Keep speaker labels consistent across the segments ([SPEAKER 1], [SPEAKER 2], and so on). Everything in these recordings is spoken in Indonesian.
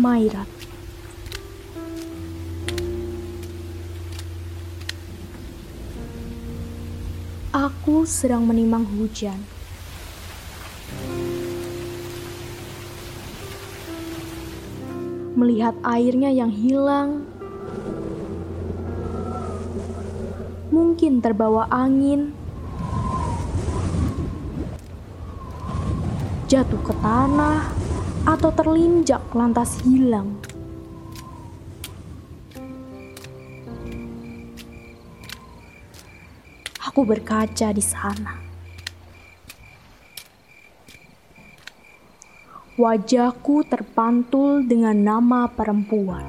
[SPEAKER 1] Mairat Aku sedang menimang hujan. Melihat airnya yang hilang. Mungkin terbawa angin. Jatuh ke tanah atau terlinjak lantas hilang. Aku berkaca di sana. Wajahku terpantul dengan nama perempuan.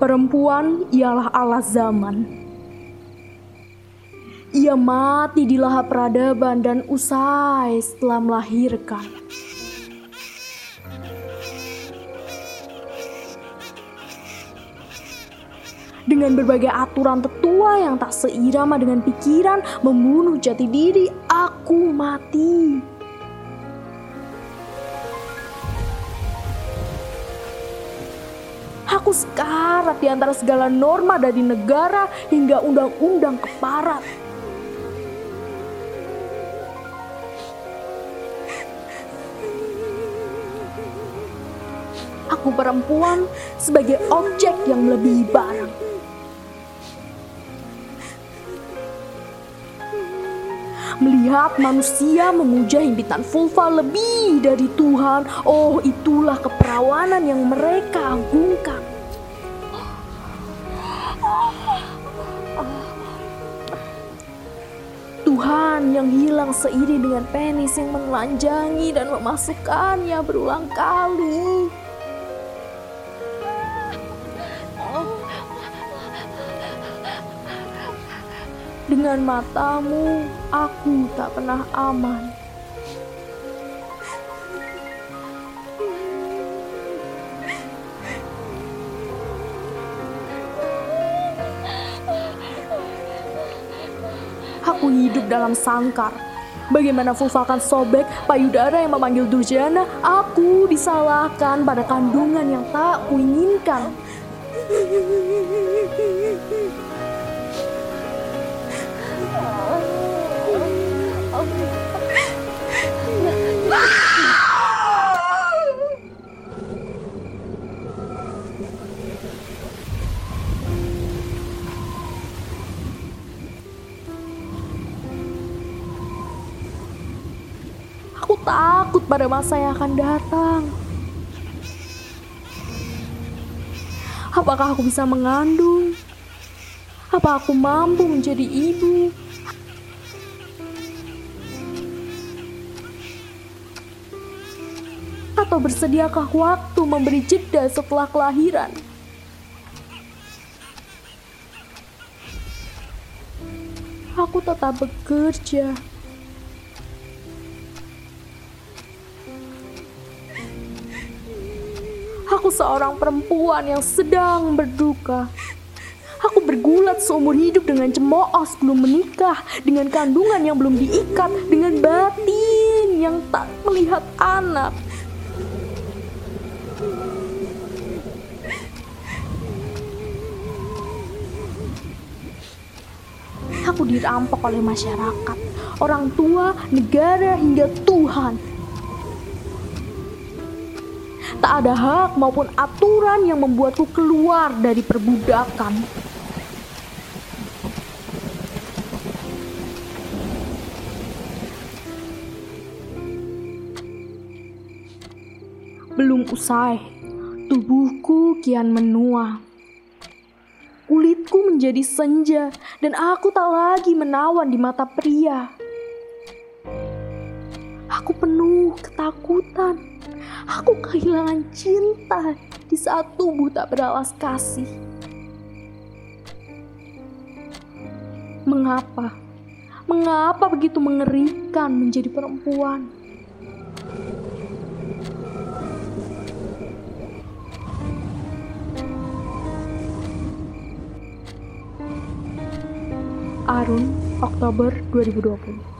[SPEAKER 1] Perempuan ialah Allah zaman ia mati di lahap peradaban dan usai setelah melahirkan. Dengan berbagai aturan tetua yang tak seirama dengan pikiran membunuh jati diri, aku mati. Aku sekarat di antara segala norma dari negara hingga undang-undang keparat. Aku perempuan sebagai objek yang melebihi barang. Melihat manusia memuja himpitan vulva lebih dari Tuhan, oh itulah keperawanan yang mereka agungkan. Tuhan yang hilang seiring dengan penis yang menelanjangi dan memasukkannya berulang kali. Dengan matamu, aku tak pernah aman. Aku hidup dalam sangkar. Bagaimana vulva akan sobek, payudara yang memanggil Durjana, aku disalahkan pada kandungan yang tak kuinginkan. Aku takut pada masa yang akan datang. Apakah aku bisa mengandung? Apa aku mampu menjadi ibu? Atau bersediakah waktu memberi jeda setelah kelahiran? Aku tetap bekerja. Aku seorang perempuan yang sedang berduka. Aku bergulat seumur hidup dengan cemooh sebelum menikah, dengan kandungan yang belum diikat, dengan batin yang tak melihat anak. aku dirampok oleh masyarakat, orang tua, negara, hingga Tuhan. Tak ada hak maupun aturan yang membuatku keluar dari perbudakan. Belum usai, tubuhku kian menua. Kulitku menjadi senja dan aku tak lagi menawan di mata pria. Aku penuh ketakutan. Aku kehilangan cinta di saat tubuh tak beralas kasih. Mengapa? Mengapa begitu mengerikan menjadi perempuan? Arun, Oktober 2020